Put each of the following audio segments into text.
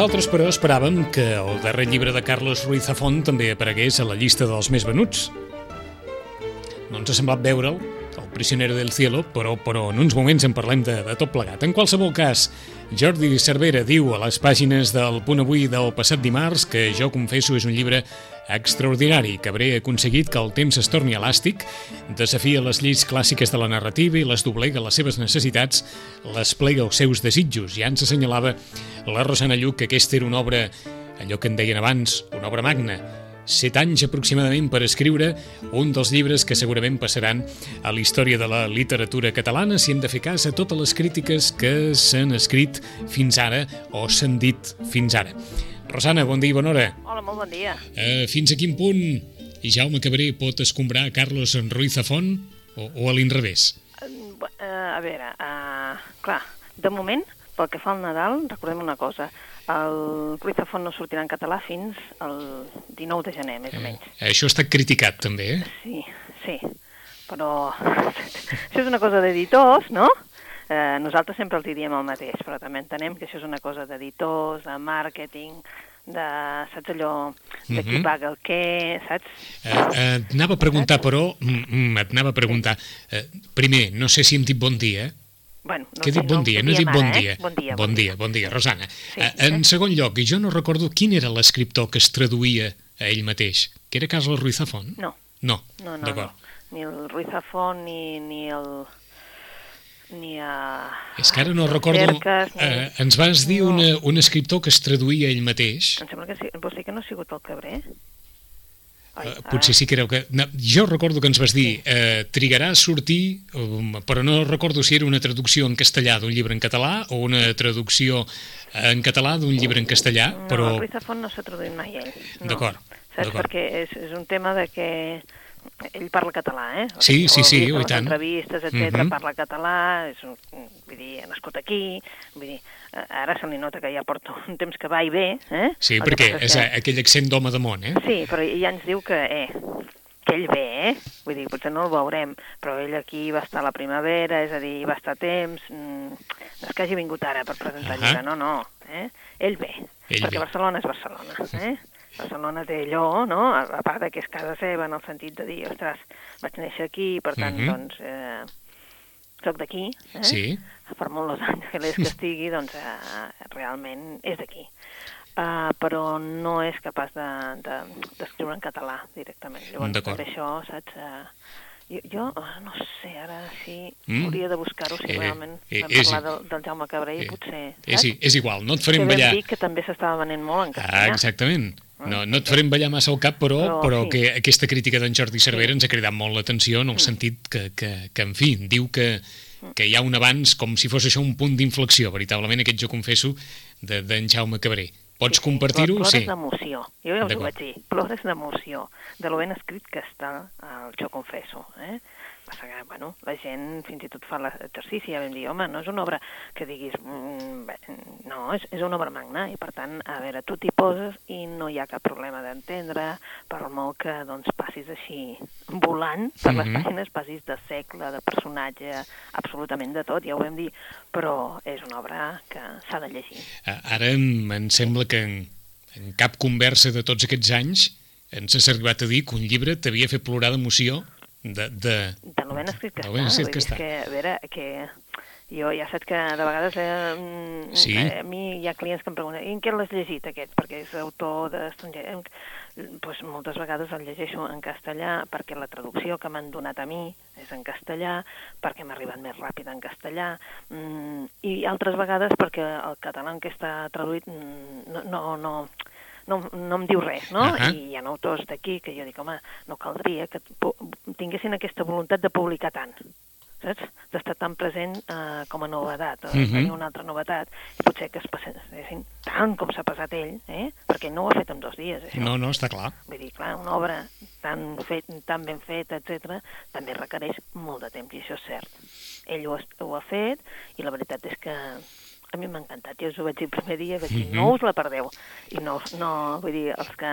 Nosaltres, però, esperàvem que el darrer llibre de Carlos Ruiz Zafón també aparegués a la llista dels més venuts. No ens ha semblat veure'l, el prisionero del cielo, però, però en uns moments en parlem de, de tot plegat. En qualsevol cas, Jordi Cervera diu a les pàgines del Punt Avui del passat dimarts que jo confesso és un llibre extraordinari que hauré aconseguit que el temps es torni elàstic, desafia les lleis clàssiques de la narrativa i les doblega les seves necessitats, les plega els seus desitjos. Ja ens assenyalava la Rosana Lluc que aquesta era una obra, allò que en deien abans, una obra magna, set anys aproximadament per escriure un dels llibres que segurament passaran a la història de la literatura catalana si hem de fer cas a totes les crítiques que s'han escrit fins ara o s'han dit fins ara. Rosana, bon dia i bona hora. Hola, molt bon dia. Uh, fins a quin punt Jaume Cabré pot escombrar Carlos Ruiz Zafón o, o a l'inrevés? Uh, a veure, uh, clar, de moment, pel que fa al Nadal, recordem una cosa, el Ruiz Zafón no sortirà en català fins el 19 de gener, més o menys. Eh, això està criticat, també, eh? Sí, sí, però això és una cosa d'editors, no? Eh, nosaltres sempre els diem el mateix, però també entenem que això és una cosa d'editors, de màrqueting, de, saps allò, de qui Mhm. paga el què, saps? Eh, eh, et anava a preguntar, però, mm, mm, et anava a preguntar, eh, primer, no sé si hem dit bon dia, eh? Bueno, no que he dit bon dia, no he dit bon ara, dia. Eh? Bon dia. Bon dia, bon dia, Rosana. Sí, Eh, en segon lloc, jo no recordo quin era l'escriptor que es traduïa a ell mateix, que era Carlos Ruiz Zafón? No, No, no, no, d'acord. no. Ni el Ruiz Zafón, ni, ni el... Ni a... És que ara no recordo... Cerques, ni... Eh, ens vas dir No. una, un escriptor que es traduïa ell mateix. Em sembla que sí. Vols dir que no ha sigut el Cabré? Eh, potser sí que era que... No, jo recordo que ens vas dir eh, trigarà a sortir, um, però no recordo si era una traducció en castellà d'un llibre en català o una traducció en català d'un llibre en castellà, No, però... el Ruiz Zafón no s'ha traduït mai ell. No. D'acord, Saps? Perquè és, és un tema de que ell parla català, eh? O Sí, sí, sí, he vist oh, a i les tant. entrevistes, etc Mhm. parla català, és un, vull dir, nascut aquí, vull dir, eh, ara se li nota que ja porta un temps que va i ve, eh? Sí, El perquè és que- aquell accent d'home de món, eh? Sí, però ja ens diu que, eh, que ell ve, eh? Vull dir, potser no el veurem, però ell aquí va estar a la primavera, és a dir, va estar temps, mm, no és que hagi vingut ara per presentar el Ahà. llibre, no, no, eh? Ell ve, Ell perquè ve. Barcelona és Barcelona, eh? Barcelona té allò, no?, a, part de que és casa seva, en el sentit de dir, ostres, vaig néixer aquí, per tant, Mhm. doncs, eh, soc d'aquí, eh? Sí. per molt Los Angeles que estigui, doncs eh, realment és d'aquí. Uh, però no és capaç d'escriure de, d'escriure en català directament. Llavors, per això, saps... Uh, jo, jo eh, no sé, ara sí, Mm. mm. hauria de buscar-ho si Eh, realment eh, vam és- parlar del, del Jaume Cabré i Eh, potser... És, saps? és igual, no et que farem ballar... dir que també s'estava venent molt en Ah, castellà. exactament. No, no et farem ballar massa al cap, però, però, Però sí. que aquesta crítica d'en Jordi Cervera ens ha cridat molt l'atenció en el sentit que, que, que, en fi, diu que, que hi ha un abans, com si fos això un punt d'inflexió, veritablement, aquest jo confesso, de- d'en Jaume Cabré. Pots Sí, sí, compartir-ho? Plores Sí. d'emoció. Jo ja us ho vaig dir. Plores d'emoció. De lo ben escrit que està el Jo confesso. Eh? Passa que, bueno, la gent fins i tot fa l'exercici, ja vam dir, home, no és una obra que diguis, mm, bé, no, és, és una obra magna, i per tant, a veure, tu t'hi poses i no hi ha cap problema d'entendre, per molt que, doncs, passis així volant per les Mhm. pàgines, passis de segle, de personatge, absolutament de tot, ja ho vam dir, però és una obra que s'ha de llegir. Ara em, em sembla que en, en cap conversa de tots aquests anys ens has arribat a dir que un llibre t'havia fet plorar d'emoció de, de... de lo ben escrit que lo ben escrit que està. que, a veure, que jo ja saps que de vegades eh, mm, Sí. eh, a mi hi ha clients que em pregunten i en què l'has llegit aquest? Perquè és autor d'estranger. Pues moltes vegades el llegeixo en castellà perquè la traducció que m'han donat a mi és en castellà, perquè m'ha arribat més ràpid en castellà, mm, i altres vegades perquè el català en què està traduït mm, no, no, no, no, no em diu res, no? Ahà. I hi ha autors d'aquí que jo dic, home, no caldria que tinguessin aquesta voluntat de publicar tant. saps? D'estar tan present eh, com a novetat, o Mhm. uh -huh. una altra novetat, i potser que es passessin tant com s'ha passat ell, eh? perquè no ho ha fet en dos dies, això. No, no, està clar. Vull dir, clar, una obra tan, fet, tan ben feta, etc també requereix molt de temps, i això és cert. Ell ho, ha- ho ha fet, i la veritat és que mi m'ha encantat. Jo us ho vaig dir el primer dia, vaig dir, Mhm. no us la perdeu. I no, no vull dir, els que,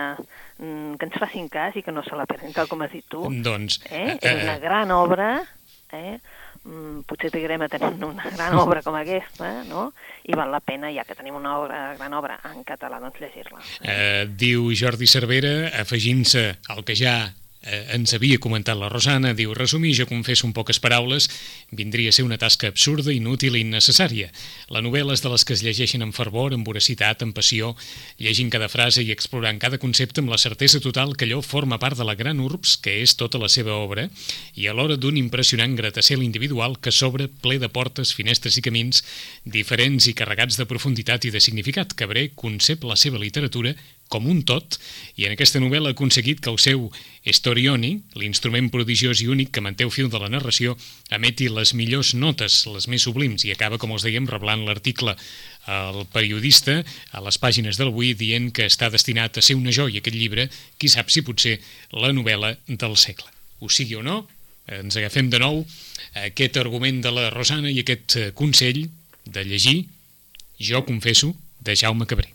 mm, que ens facin cas i que no se la perdin, tal com has dit tu. Doncs... Eh? eh, És una gran obra, eh? Mm, potser trigarem a tenir una gran obra com aquesta, no? I val la pena, ja que tenim una obra, gran obra en català, doncs llegir-la. Eh, diu Jordi Cervera, afegint-se al que ja eh, ens havia comentat la Rosana, diu, resumir, jo confesso en poques paraules, vindria a ser una tasca absurda, inútil i innecessària. La novel·la és de les que es llegeixen amb fervor, amb voracitat, amb passió, llegint cada frase i explorant cada concepte amb la certesa total que allò forma part de la gran urbs que és tota la seva obra i alhora d'un impressionant gratacel individual que s'obre ple de portes, finestres i camins diferents i carregats de profunditat i de significat. Cabré concep la seva literatura com un tot, i en aquesta novel·la ha aconseguit que el seu Storioni, l'instrument prodigiós i únic que manté el fil de la narració, emeti les millors notes, les més sublims, i acaba, com els dèiem, reblant l'article al periodista a les pàgines del Avui dient que està destinat a ser una joia aquest llibre, qui sap si pot ser la novel·la del segle. Ho sigui o no, ens agafem de nou aquest argument de la Rosana i aquest eh, consell de llegir, jo confesso, de Jaume Cabré.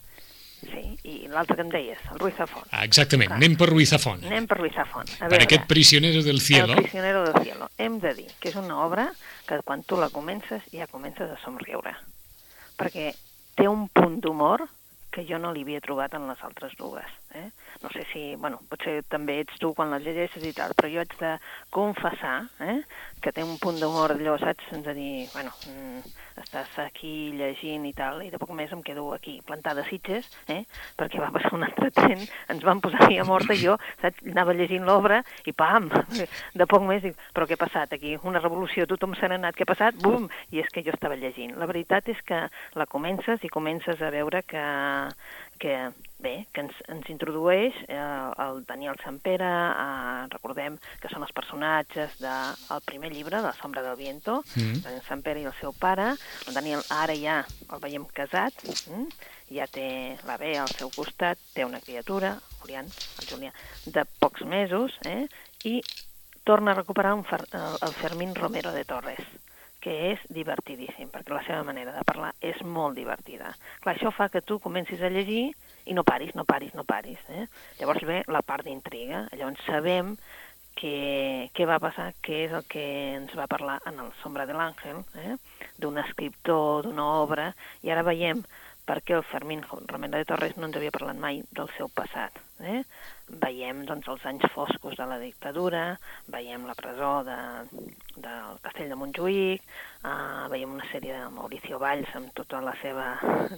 Sí, i l'altre que em deies, el Ruiz Zafón. Ah, exactament, Clar. anem per Ruiz Zafón. Anem per Ruiz Zafón. A Per aquest prisionero del cielo. El prisionero del cielo. Hem de dir que és una obra que quan tu la comences ja comences a somriure. Perquè té un punt d'humor que jo no li havia trobat en les altres dues. Eh? No sé si, bueno, potser també ets tu quan les llegeixes i tal, però jo haig de confessar eh, que té un punt d'humor allò, saps? De dir, bueno, mm, estàs aquí llegint i tal, i de poc més em quedo aquí plantada a Sitges, eh? perquè va passar un altre tren, ens van posar a morta i jo, saps? Anava llegint l'obra i pam, de poc més, dic, però què ha passat aquí? Una revolució, tothom s'ha anat, què ha passat? Bum! I és que jo estava llegint. La veritat és que la comences i comences a veure que, que bé, que ens, ens introdueix eh, el Daniel Sampere, eh, recordem que són els personatges del de, primer llibre, de La sombra del viento, Mm. Daniel Sampere i el seu pare, el Daniel ara ja el veiem casat, mm? ja té la Bea al seu costat, té una criatura, Julián, el Julià, de pocs mesos, eh? i torna a recuperar un fer, el, el Fermín Romero de Torres, que és divertidíssim, perquè la seva manera de parlar és molt divertida. Clar, això fa que tu comencis a llegir i no paris, no paris, no paris. Eh? Llavors ve la part d'intriga, llavors sabem què, què va passar, què és el que ens va parlar en el Sombra de l'Àngel, eh? d'un escriptor, d'una obra, i ara veiem per què el Fermín Romero de Torres no ens havia parlat mai del seu passat. Eh? Veiem doncs, els anys foscos de la dictadura, veiem la presó de, del castell de Montjuïc, eh, veiem una sèrie de Mauricio Valls amb tota la seva,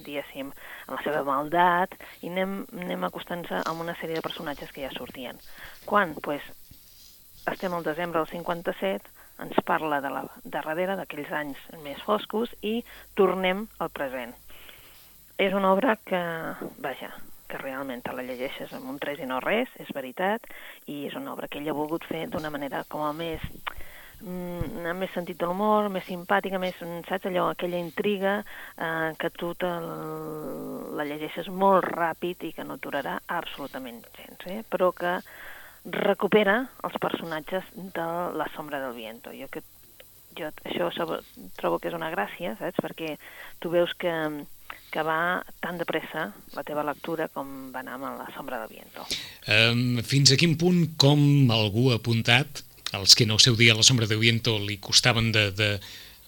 diguéssim, amb la seva maldat, i anem, anem acostant-se a una sèrie de personatges que ja sortien. Quan? Pues, estem al desembre del 57, ens parla de la darrere d'aquells anys més foscos i tornem al present. És una obra que, vaja, que realment te la llegeixes amb un tres i no res, és veritat, i és una obra que ell ha volgut fer d'una manera com a més mm, amb més sentit de l'humor, més simpàtica, més, saps, allò, aquella intriga eh, que tu te la llegeixes molt ràpid i que no durarà absolutament gens, eh? però que recupera els personatges de La sombra del viento. Jo, que, jo això trobo que és una gràcia, saps? Perquè tu veus que, que va tan de pressa la teva lectura com va anar amb La sombra del viento. Um, fins a quin punt, com algú ha apuntat, els que en el seu dia a la Sombra de Viento li costaven de, de,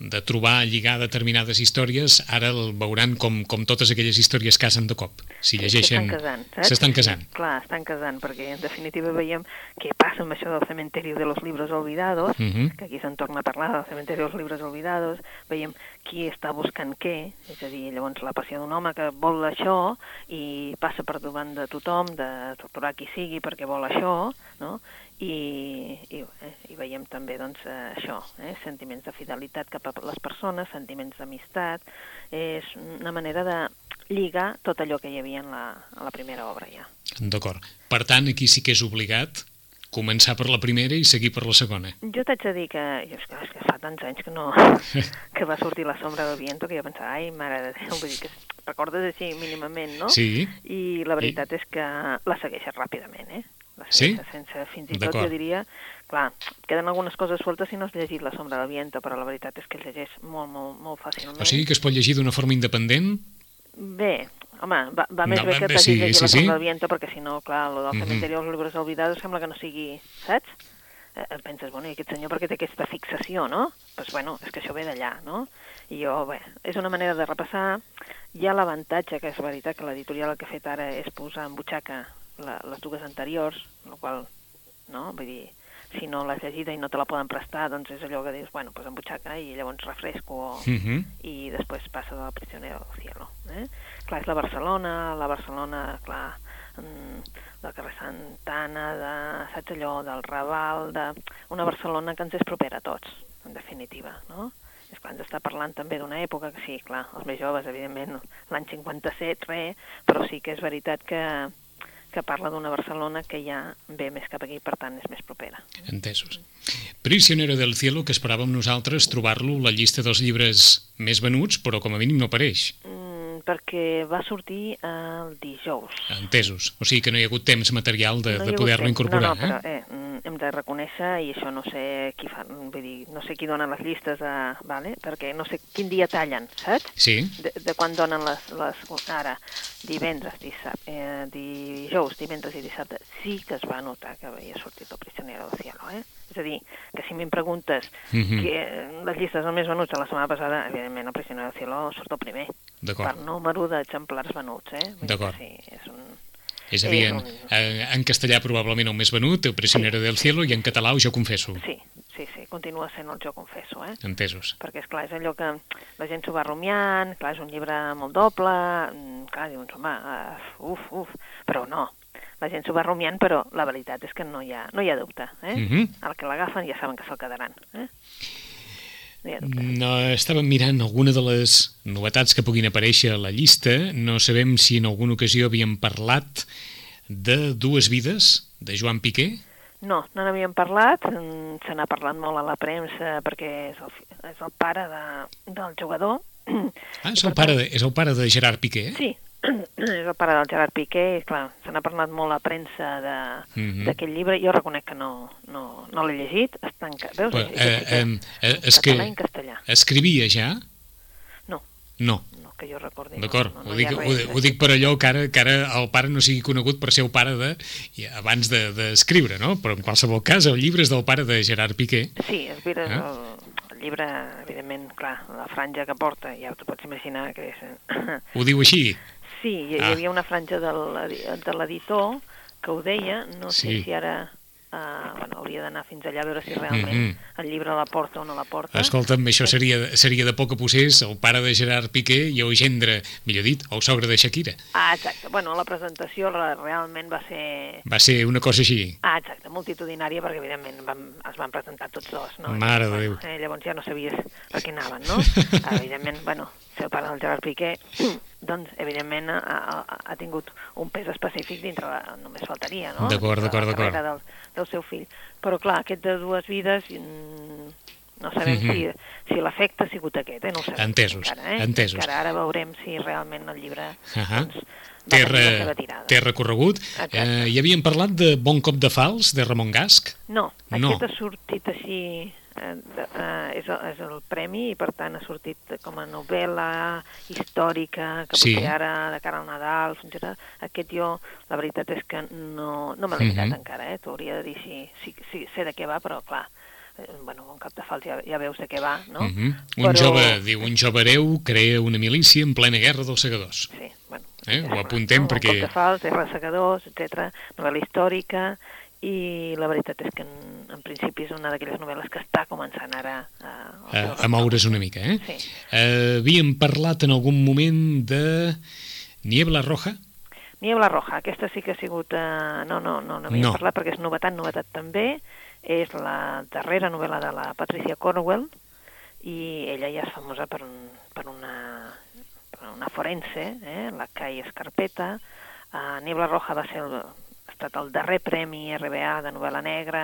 de trobar, lligar determinades històries, ara el veuran com, com totes aquelles històries casen de cop. Si llegeixen... S'estan casant, saps? S'estan casant. Clar, estan casant, perquè en definitiva veiem què passa amb això del cementeri de los libros olvidados, Mhm. que aquí se'n torna a parlar del cementeri dels libros olvidados, veiem qui està buscant què, és a dir, llavors la passió d'un home que vol això i passa per davant de tothom, de torturar qui sigui perquè vol això, no? I, i, eh, i veiem també doncs, eh, això, eh, sentiments de fidelitat cap a les persones, sentiments d'amistat, és una manera de lligar tot allò que hi havia en la, en la primera obra ja. D'acord. Per tant, aquí sí que és obligat començar per la primera i seguir per la segona. Jo t'haig de dir que, jo, és que, és que fa tants anys que no, que va sortir la sombra del viento que jo pensava, ai, mare de Déu, vull dir que recordes així mínimament, no? Sí. I la veritat és que la segueixes ràpidament, eh? Sí? sense, fins i tot jo diria, clar, queden algunes coses sueltes si no has llegit la sombra del viento, però la veritat és que el llegeix molt, molt, molt fàcilment. O sigui que es pot llegir d'una forma independent? Bé, home, va, va més No, bé que t'hagis sí, llegit sí, la sí. sombra del viento, perquè si no, clar, lo del Mhm. cementerio dels libros olvidados sembla que no sigui, saps? Eh, et penses, bueno, i aquest senyor per què té aquesta fixació, no? Doncs, pues, bueno, és que això ve d'allà, no? I jo, bé, és una manera de repassar. Hi ha l'avantatge, que és veritat, que l'editorial el que ha fet ara és posar en butxaca la, les dues anteriors, el qual, no? Vull dir, si no l'has llegida i no te la poden prestar, doncs és allò que dius, bueno, pues en butxaca i llavors refresco o, Uh -huh. i després passa de la prisionera del cielo. Eh? Clar, és la Barcelona, la Barcelona, clar, mm, del carrer Santana, de, saps allò, del Raval, de... una Barcelona que ens és propera a tots, en definitiva, no? És clar, ens està parlant també d'una època que sí, clar, els més joves, evidentment, l'any 57, res, però sí que és veritat que, que parla d'una Barcelona que ja ve més cap aquí, per tant, és més propera. Entesos. Prisionero del cielo, que esperàvem nosaltres trobar-lo la llista dels llibres més venuts, però com a mínim no apareix. Mm, perquè va sortir el dijous. Entesos. O sigui que no hi ha hagut temps material de, No de poder-lo incorporar. No, no, però eh? Eh, mm, de reconèixer, i això no sé qui fa, vull dir, no sé qui dona les llistes, a, vale? perquè no sé quin dia tallen, saps? Sí, De, de quan donen les, les... Ara, divendres, dissabte, eh, dijous, divendres i dissabte, sí que es va notar que havia sortit el prisionero del cielo, eh? És a dir, que si em preguntes Mhm. que les llistes dels més venuts de la setmana passada, evidentment el prisionero del cielo surt el primer, per d'acord. número d'exemplars venuts, eh? D'acord. Sí, és un... És a dir, en, eh, en castellà probablement el més venut, El prisionero del cielo, i en català ho jo confesso. Sí, sí, sí, continua sent el jo confesso, eh? Entesos. Perquè, és clar és allò que la gent s'ho va rumiant, clar, és un llibre molt doble, mm, clar, dius, home, uh, uf, uf, però no, la gent s'ho va rumiant, però la veritat és que no hi ha, no hi ha dubte, eh? Mhm. El que l'agafen ja saben que se'l quedaran, eh? No hi ha dubte. No, estàvem mirant alguna de les novetats que puguin aparèixer a la llista. No sabem si en alguna ocasió havíem parlat de Dues vides, de Joan Piqué. No, no n'havíem parlat, mm, se n'ha parlat molt a la premsa perquè és el, és el pare de, del jugador. Ah, és el pare de, és el pare de Gerard Piqué. Sí, és el pare del Gerard Piqué, i clar, se n'ha parlat molt a premsa de- Mhm. d'aquest llibre. Jo reconec que no, no, no l'he llegit, està en... ca- Veus? Però, És- eh, és- eh, eh, és que en castellà. escrivia ja? No, No. no, que jo recordi. D'acord, no, no, ho, no hi dic, ha ho, res, ho dic per allò que ara, que ara el pare no sigui conegut per ser el pare de... abans d'escriure, de, d'escriure, no? Però en qualsevol cas, el llibre és del pare de Gerard Piqué. Sí, el llibre, Eh? el, el llibre, evidentment, clar, la franja que porta, ja t'ho pots imaginar que és... eh, Ho diu així? Sí, hi, Ah. hi havia una franja del, de l'editor que ho deia, no sé Sí. si ara... Uh, bueno, hauria d'anar fins allà a veure si realment Mhm. el llibre la porta o no la porta. Escolta'm, això seria, seria de poc que posés el pare de Gerard Piqué i el gendre, millor dit, el sogre de Shakira. Ah, exacte. Bueno, la presentació re- realment va ser... Va ser una cosa així. Ah, exacte, multitudinària, perquè evidentment van, es van presentar tots dos, no? Mare de I, Déu. bueno, Eh, llavors ja no sabies a què anaven, no? Ah, evidentment, bueno, ser el pare del Gerard Piqué, doncs, evidentment, ha, ha, tingut un pes específic dintre la... només faltaria, no? D'acord, d'acord, d'acord. Del, del seu fill. Però, clar, aquest de dues vides, mm, no sabem Mhm. si, si l'efecte ha sigut aquest, eh? No ho sabem Entesos, encara, eh? entesos. Encara ara veurem si realment el llibre Ahà. doncs, va Té, re, té recorregut. Exacte. Eh, hi havíem parlat de Bon cop de fals, de Ramon Gasc. No, No. aquest ha sortit així, eh, de, eh, és, el, és el premi i per tant ha sortit com a novel·la històrica, que Sí. potser ara de cara al Nadal funciona. Aquest jo, la veritat és que no, no me l'he mirat Mhm. encara, eh? t'ho hauria de dir si, si, si sé de què va, però clar, eh, bueno, un cap de fals ja, ja veus de què va, no? Mhm. Un jove, diu, un jove hereu crea una milícia en plena guerra dels segadors. Sí, bueno. Eh, ho apuntem no? perquè- Un cop de fals, R segadors, etc. novel·la històrica, i la veritat és que en, en principi és una d'aquelles novel·les que està començant ara a, A, a moure's una mica, eh? Sí. Eh, havíem parlat en algun moment de Niebla Roja? Niebla Roja, aquesta sí que ha sigut... Eh, no, no, no n'havíem No. parlat perquè és novetat, novetat també. És la darrera novel·la de la Patricia Cornwell i ella ja és famosa per, un, per, una, per una forense, eh, la Kai Escarpeta. Uh, Niebla Roja va ser el, estat el darrer premi RBA de novel·la negra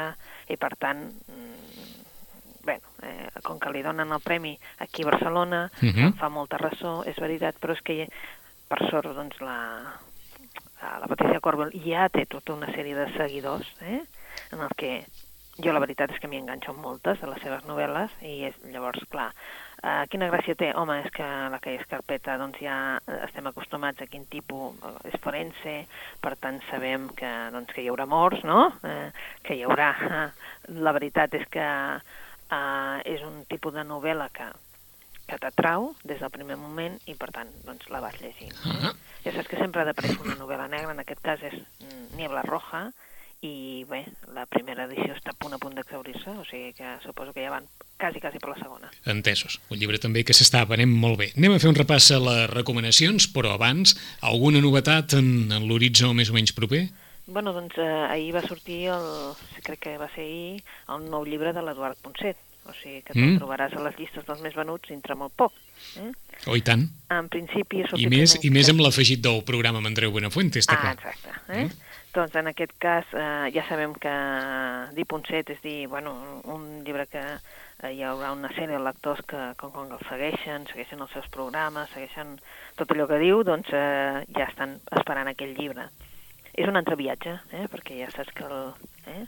i per tant bé, eh, com que li donen el premi aquí a Barcelona, uh -huh. em fa molta ressò, és veritat, però és que per sort doncs la, la Patricia Corbel ja té tota una sèrie de seguidors eh, en el que jo la veritat és que m'hi enganxo moltes de les seves novel·les i és, llavors, clar, Uh, quina gràcia té? Home, és que la que és carpeta doncs ja estem acostumats a quin tipus és forense, per tant sabem que, doncs, que hi haurà morts, no? Uh, que hi haurà... Uh, la veritat és que uh, és un tipus de novel·la que, que t'atrau des del primer moment i per tant doncs, la vas llegint. -huh. Ja saps que sempre ha d'aparèixer una novel·la negra, en aquest cas és mm, Niebla Roja, i bé, la primera edició està a punt a punt d'exaurir-se, o sigui que suposo que ja van quasi, quasi per la segona. Entesos. Un llibre també que s'està venent molt bé. Anem a fer un repàs a les recomanacions, però abans, alguna novetat en, en l'horitzó més o menys proper? Bueno, doncs eh, ahir va sortir, el, crec que va ser ahir, el nou llibre de l'Eduard Ponset, o sigui que mm. trobaràs a les llistes dels més venuts dintre molt poc. Eh? Oh, i tant. En principi... I més, i més amb l'afegit del programa amb Andreu Buenafuente, està ah, clar. exacte. Eh? Mm. Doncs en aquest cas eh, ja sabem que dir Ponset és dir, bueno, un llibre que eh, hi haurà una sèrie de lectors que, com, com el segueixen, segueixen els seus programes, segueixen tot allò que diu, doncs eh, ja estan esperant aquell llibre. És un altre viatge, eh, perquè ja saps que el, eh,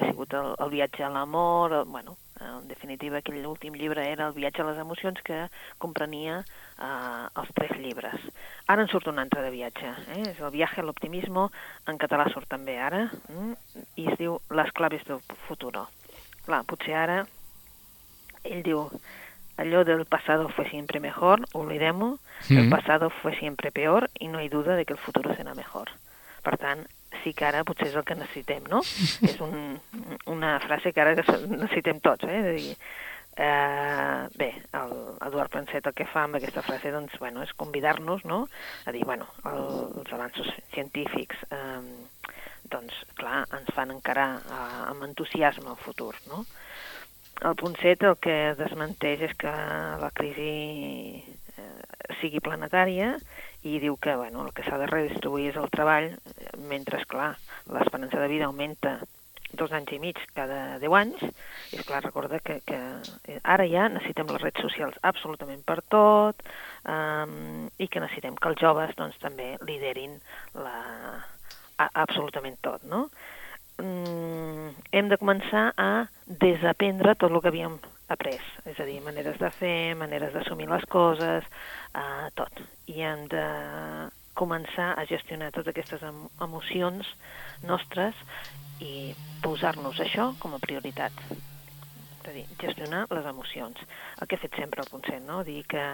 ha sigut el, el viatge a l'amor, bueno, en definitiva, aquell últim llibre era El viatge a les emocions, que comprenia eh, els tres llibres. Ara en surt un altre de viatge, eh? és El viatge a l'optimisme, en català surt també ara, mm? i es diu Les claves del futuro. Clar, potser ara ell diu allò del pasado fue siempre mejor, olvidem-ho, mm -hmm. el pasado fue siempre peor y no hay duda de que el futuro será mejor. Per tant, sí que ara potser és el que necessitem, no? és un, una frase que ara necessitem tots, eh? De dir, eh, bé, el Eduard Penset el que fa amb aquesta frase doncs, bueno, és convidar-nos no? a dir, bueno, el, els avanços científics eh, doncs, clar, ens fan encarar eh, amb entusiasme el futur, no? El Ponset el que desmenteix és que la crisi eh, sigui planetària i diu que bueno, el que s'ha de redistribuir és el treball, mentre, clar, l'esperança de vida augmenta dos anys i mig cada 10 anys, i és clar, recorda que, que ara ja necessitem les redes socials absolutament per tot, um, i que necessitem que els joves doncs, també liderin la, a, absolutament tot, no? Um, hem de començar a desaprendre tot el que havíem après, és a dir, maneres de fer, maneres d'assumir les coses, eh, tot. I hem de començar a gestionar totes aquestes emocions nostres i posar-nos això com a prioritat. És a dir, gestionar les emocions. El que he fet sempre al Consell, no? Dir que,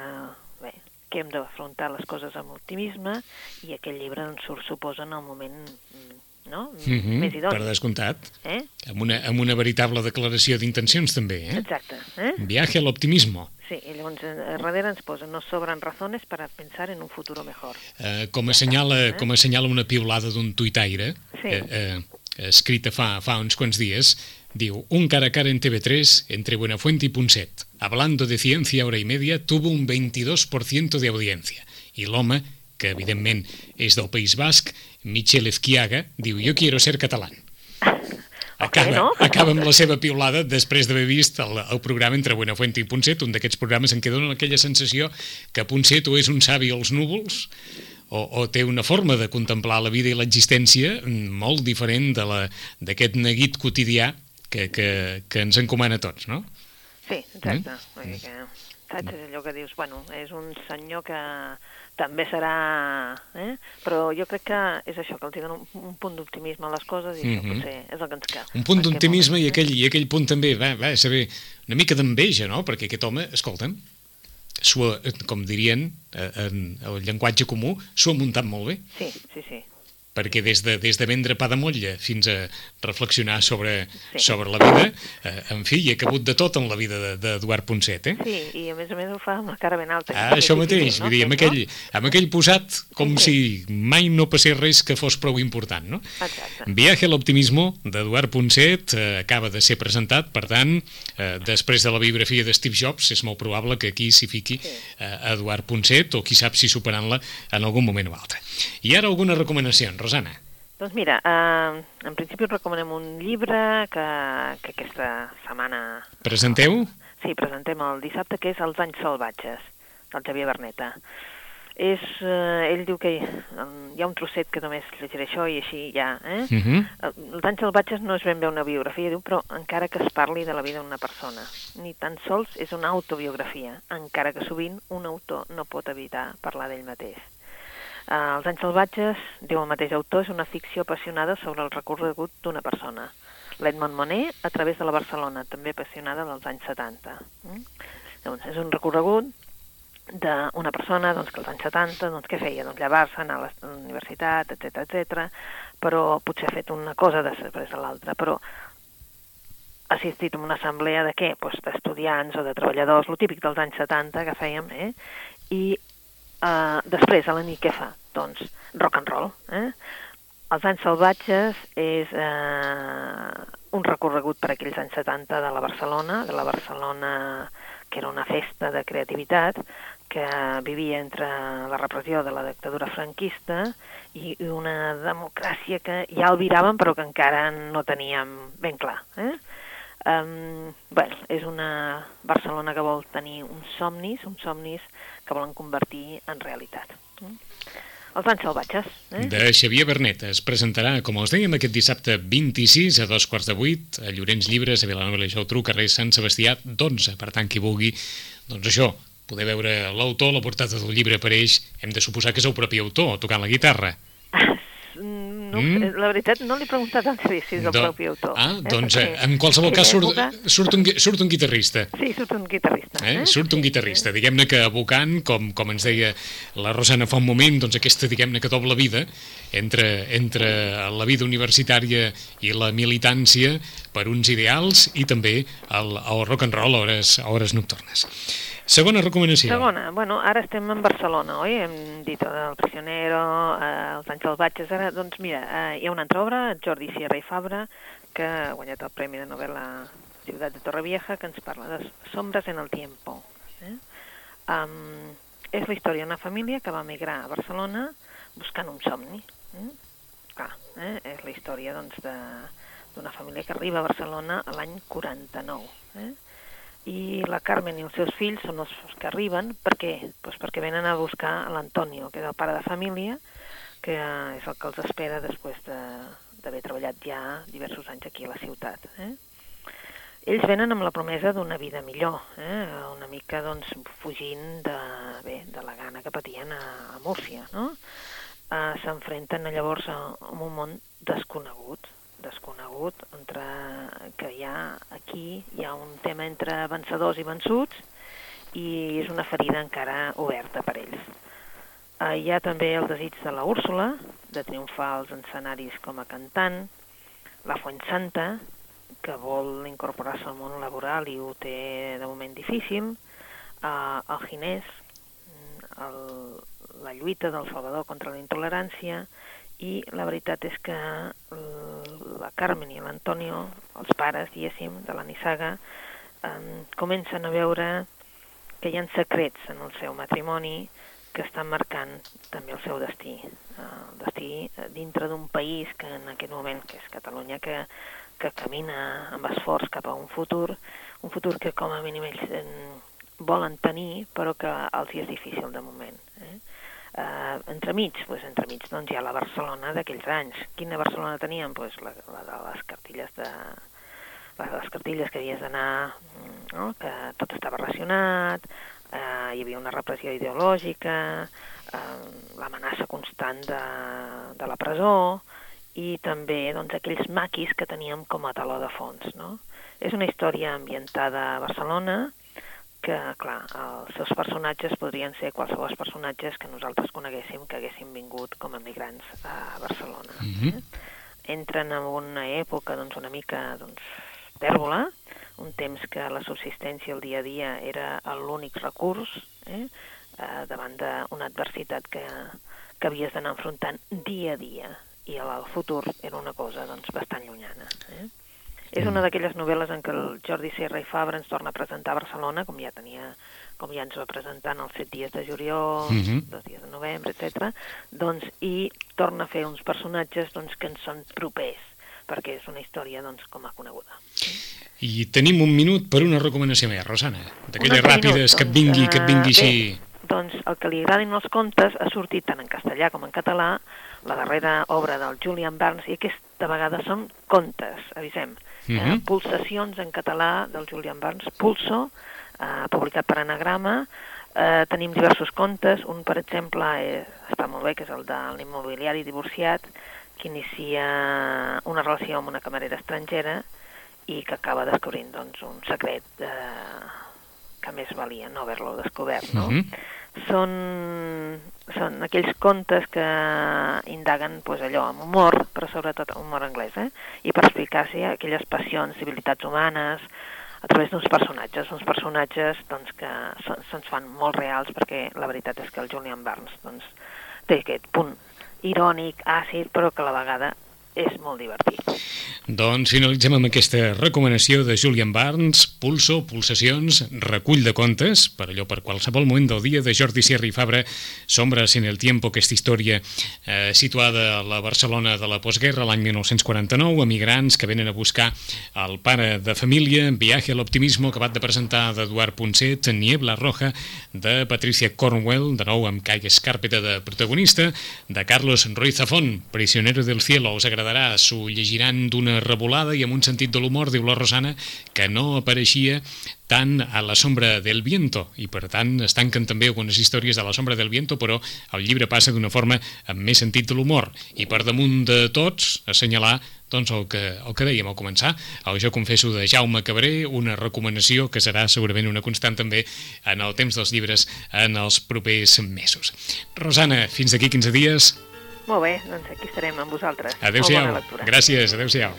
bé, que hem d'afrontar les coses amb optimisme i aquest llibre ens surt, suposa, en el moment mm, no? Mm -hmm, més idoni. Per descomptat. Eh? Amb, una, amb una veritable declaració d'intencions, també, eh? Exacte. Eh? Viaje a l'optimismo. Sí, i llavors eh, darrere ens posa no sobran razones para pensar en un futuro mejor. Eh, com, assenyala, eh? com assenyala una piulada d'un tuitaire, sí. eh, eh, escrita fa, fa uns quants dies, diu, un cara a cara en TV3 entre Buenafuente y Punset, hablando de ciencia hora y media, tuvo un 22% de audiencia. I l'home, que evidentment és del País Basc, Michel Ezquiaga, diu jo quiero ser català. Acaba, okay, no? acaba amb la seva piulada després d'haver vist el, el programa entre Buenafuente i Ponset, un d'aquests programes en què donen aquella sensació que Ponset o és un savi als núvols o, o té una forma de contemplar la vida i l'existència molt diferent d'aquest neguit quotidià que, que, que ens encomana tots, no? Sí, exacte. Mm? Vull dir que, saps, és allò que dius, bueno, és un senyor que també serà... Eh? Però jo crec que és això, que els donen un, un punt d'optimisme a les coses i mm -hmm. això potser és el que ens cal. Un punt d'optimisme i, aquell, i aquell punt també, va, va saber, una mica d'enveja, no? Perquè aquest home, escolta'm, s'ho, com dirien eh, en el llenguatge comú, s'ho ha muntat molt bé. Sí, sí, sí perquè des de, des de vendre pa de motlla fins a reflexionar sobre, sí. sobre la vida, eh, en fi, hi ha cabut de tot en la vida d'Eduard de, Ponset, eh? Sí, i a més a més ho fa amb la cara ben alta. Ah, això mateix, no? vull dir, amb aquell, amb aquell posat com sí, sí. si mai no passés res que fos prou important, no? Exacte. Viaje a l'optimisme d'Eduard Ponset eh, acaba de ser presentat, per tant, eh, després de la biografia de Steve Jobs, és molt probable que aquí s'hi fiqui sí. eh, Eduard Ponset, o qui sap si superant-la en algun moment o altre. I ara algunes recomanacions, Rosana. Doncs mira, eh, en principi us recomanem un llibre que, que aquesta setmana... Presenteu? Sí, presentem el dissabte, que és Els anys salvatges, del Xavier Berneta. És, eh, ell diu que hi, hi ha un trosset que només llegiré això i així ja, eh? Uh -huh. Els anys salvatges no és ben bé una biografia, diu, però encara que es parli de la vida d'una persona. Ni tan sols és una autobiografia, encara que sovint un autor no pot evitar parlar d'ell mateix. Uh, els anys salvatges, diu el mateix autor, és una ficció apassionada sobre el recorregut d'una persona. L'Edmond Monet, a través de la Barcelona, també apassionada dels anys 70. Mm? Doncs és un recorregut d'una persona doncs, que als anys 70, doncs, què feia? Doncs llevar-se, anar a la universitat, etc etc. però potser ha fet una cosa després de l'altra, però ha assistit a una assemblea de què? Pues d'estudiants o de treballadors, lo típic dels anys 70 que fèiem, eh? i Uh, després, a la nit, què fa? Doncs rock and roll. Eh? Els anys salvatges és eh, un recorregut per aquells anys 70 de la Barcelona, de la Barcelona que era una festa de creativitat, que vivia entre la repressió de la dictadura franquista i una democràcia que ja albiràvem però que encara no teníem ben clar. Eh? Um, bueno, és una Barcelona que vol tenir uns somnis, uns somnis que volen convertir en realitat. Mm? Els anys salvatges. Eh? De Xavier Bernet es presentarà, com els dèiem, aquest dissabte 26 a dos quarts de vuit a Llorenç Llibres, a Vilanova i Geltrú, carrer Sant Sebastià 12. Per tant, qui vulgui, doncs això, poder veure l'autor, la portada del llibre apareix, hem de suposar que és el propi autor, tocant la guitarra. No, mm? La veritat, no li he preguntat al si és el Do... propi autor. Ah, eh? doncs Perquè en qualsevol cas surt, època... surt, un, surt un guitarrista. Sí, surt un guitarrista. Eh? Eh? Surt un guitarrista. Sí. Diguem-ne que abocant, com, com ens deia la Rosana fa un moment, doncs aquesta, diguem-ne que doble vida, entre, entre la vida universitària i la militància per uns ideals i també el, el rock and roll a hores, a hores nocturnes. Segona recomanació. Segona, bueno, ara estem en Barcelona, oi? Hem dit el prisionero, eh, els anys salvatges, ara, doncs mira, eh, hi ha una altra obra, Jordi Sierra i Fabra, que ha guanyat el Premi de novel·la Ciutat de Torrevieja, que ens parla de Sombres en el tiempo. Eh? Um, és la història d'una família que va migrar a Barcelona buscant un somni. Eh? Clar, eh? és la història doncs, d'una família que arriba a Barcelona l'any 49. Eh? I la Carmen i els seus fills són els que arriben, per què? Pues perquè venen a buscar l'Antonio, que és el pare de família, que és el que els espera després d'haver de, treballat ja diversos anys aquí a la ciutat. Eh? Ells venen amb la promesa d'una vida millor, eh? una mica doncs, fugint de, bé, de la gana que patien a, a Múrcia. No? Eh, S'enfrenten llavors a, a un món desconegut, desconegut, entre que hi ha aquí hi ha un tema entre vencedors i vençuts i és una ferida encara oberta per ells. Eh, hi ha també el desig de la Úrsula, de triomfar als escenaris com a cantant, la Fuent Santa, que vol incorporar-se al món laboral i ho té de moment difícil, eh, el Ginés, el, la lluita del Salvador contra la intolerància, i la veritat és que la Carmen i l'Antonio, els pares, diguéssim, de la Nissaga, eh, comencen a veure que hi ha secrets en el seu matrimoni que estan marcant també el seu destí. Eh, el destí eh, dintre d'un país que en aquest moment, que és Catalunya, que, que camina amb esforç cap a un futur, un futur que com a mínim ells volen tenir, però que els hi és difícil de moment. Eh? Eh, entremig, pues, entremig doncs, hi ha la Barcelona d'aquells anys. Quina Barcelona teníem? Pues, la, la de les cartilles de les, les cartilles que havies d'anar, no? que tot estava relacionat, eh, hi havia una repressió ideològica, eh, l'amenaça constant de, de la presó i també doncs, aquells maquis que teníem com a taló de fons. No? És una història ambientada a Barcelona, que, clar, els seus personatges podrien ser qualsevol personatges que nosaltres coneguéssim que haguessin vingut com a migrants a Barcelona. Mm -hmm. eh? Entren en una època doncs, una mica doncs, tèrbola, un temps que la subsistència el dia a dia era l'únic recurs eh? eh, davant d'una adversitat que, que havies d'anar enfrontant dia a dia i el futur era una cosa doncs, bastant llunyana. Eh? És una d'aquelles novel·les en què el Jordi Serra i Fabra ens torna a presentar a Barcelona, com ja tenia com ja ens va presentar en els set dies de juliol, Mhm. -hmm. dos dies de novembre, etc. Doncs, i torna a fer uns personatges doncs, que ens són propers, perquè és una història doncs, com a coneguda. I tenim un minut per una recomanació més, Rosana. D'aquelles ràpides minut, que et vingui, que et vingui eh, així... Bé, doncs el que li agradin els contes ha sortit tant en castellà com en català, la darrera obra del Julian Barnes, i aquesta vegada són contes, avisem. Eh, pulsacions en català del Julian Barnes, Pulso, eh, publicat per Anagrama, eh, tenim diversos contes, un per exemple eh, està molt bé, que és el de l'immobiliari divorciat, que inicia una relació amb una camarera estrangera i que acaba descobrint doncs, un secret eh, que més valia no haver-lo descobert. No? Mhm. Són, són aquells contes que indaguen pues, allò amb humor, però sobretot amb humor anglès, eh? i per explicar-se aquelles passions, civilitats humanes, a través d'uns personatges, uns personatges doncs, que se- se'ns fan molt reals perquè la veritat és que el Julian Barnes doncs, té aquest punt irònic, àcid, però que a la vegada és molt divertit. Doncs finalitzem amb aquesta recomanació de Julian Barnes, Pulso, Pulsacions, recull de contes, per allò per qualsevol moment del dia de Jordi Sierra i Fabra, Sombras en el tiempo, aquesta història eh, situada a la Barcelona de la postguerra l'any 1949, emigrants que venen a buscar el pare de família, Viaje a l'optimismo, acabat de presentar d'Eduard Ponset, Niebla Roja, de Patricia Cornwell, de nou amb Kai Escàrpeta de protagonista, de Carlos Ruiz Zafón, Prisionero del cielo, us agradarà, s'ho llegiran d'una revolada i amb un sentit de l'humor, diu la Rosana, que no apareixia tant a la sombra del viento. I per tant es tanquen també algunes històries de la sombra del viento però el llibre passa d'una forma amb més sentit de l'humor. I per damunt de tots assenyalar doncs el que, el que dèiem al començar el Jo confesso de Jaume Cabré una recomanació que serà segurament una constant també en el temps dels llibres en els propers mesos. Rosana, fins d'aquí 15 dies Molt bé, doncs aquí estarem amb vosaltres. Lectura. gràcies, adeu-siau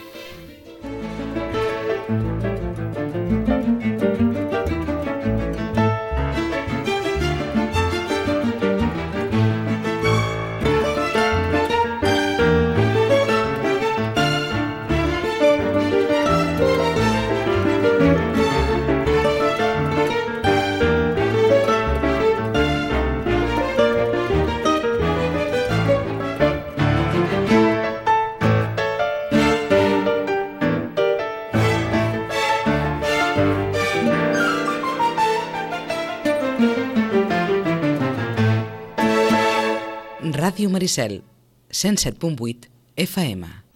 Maricel, 107.8 FM.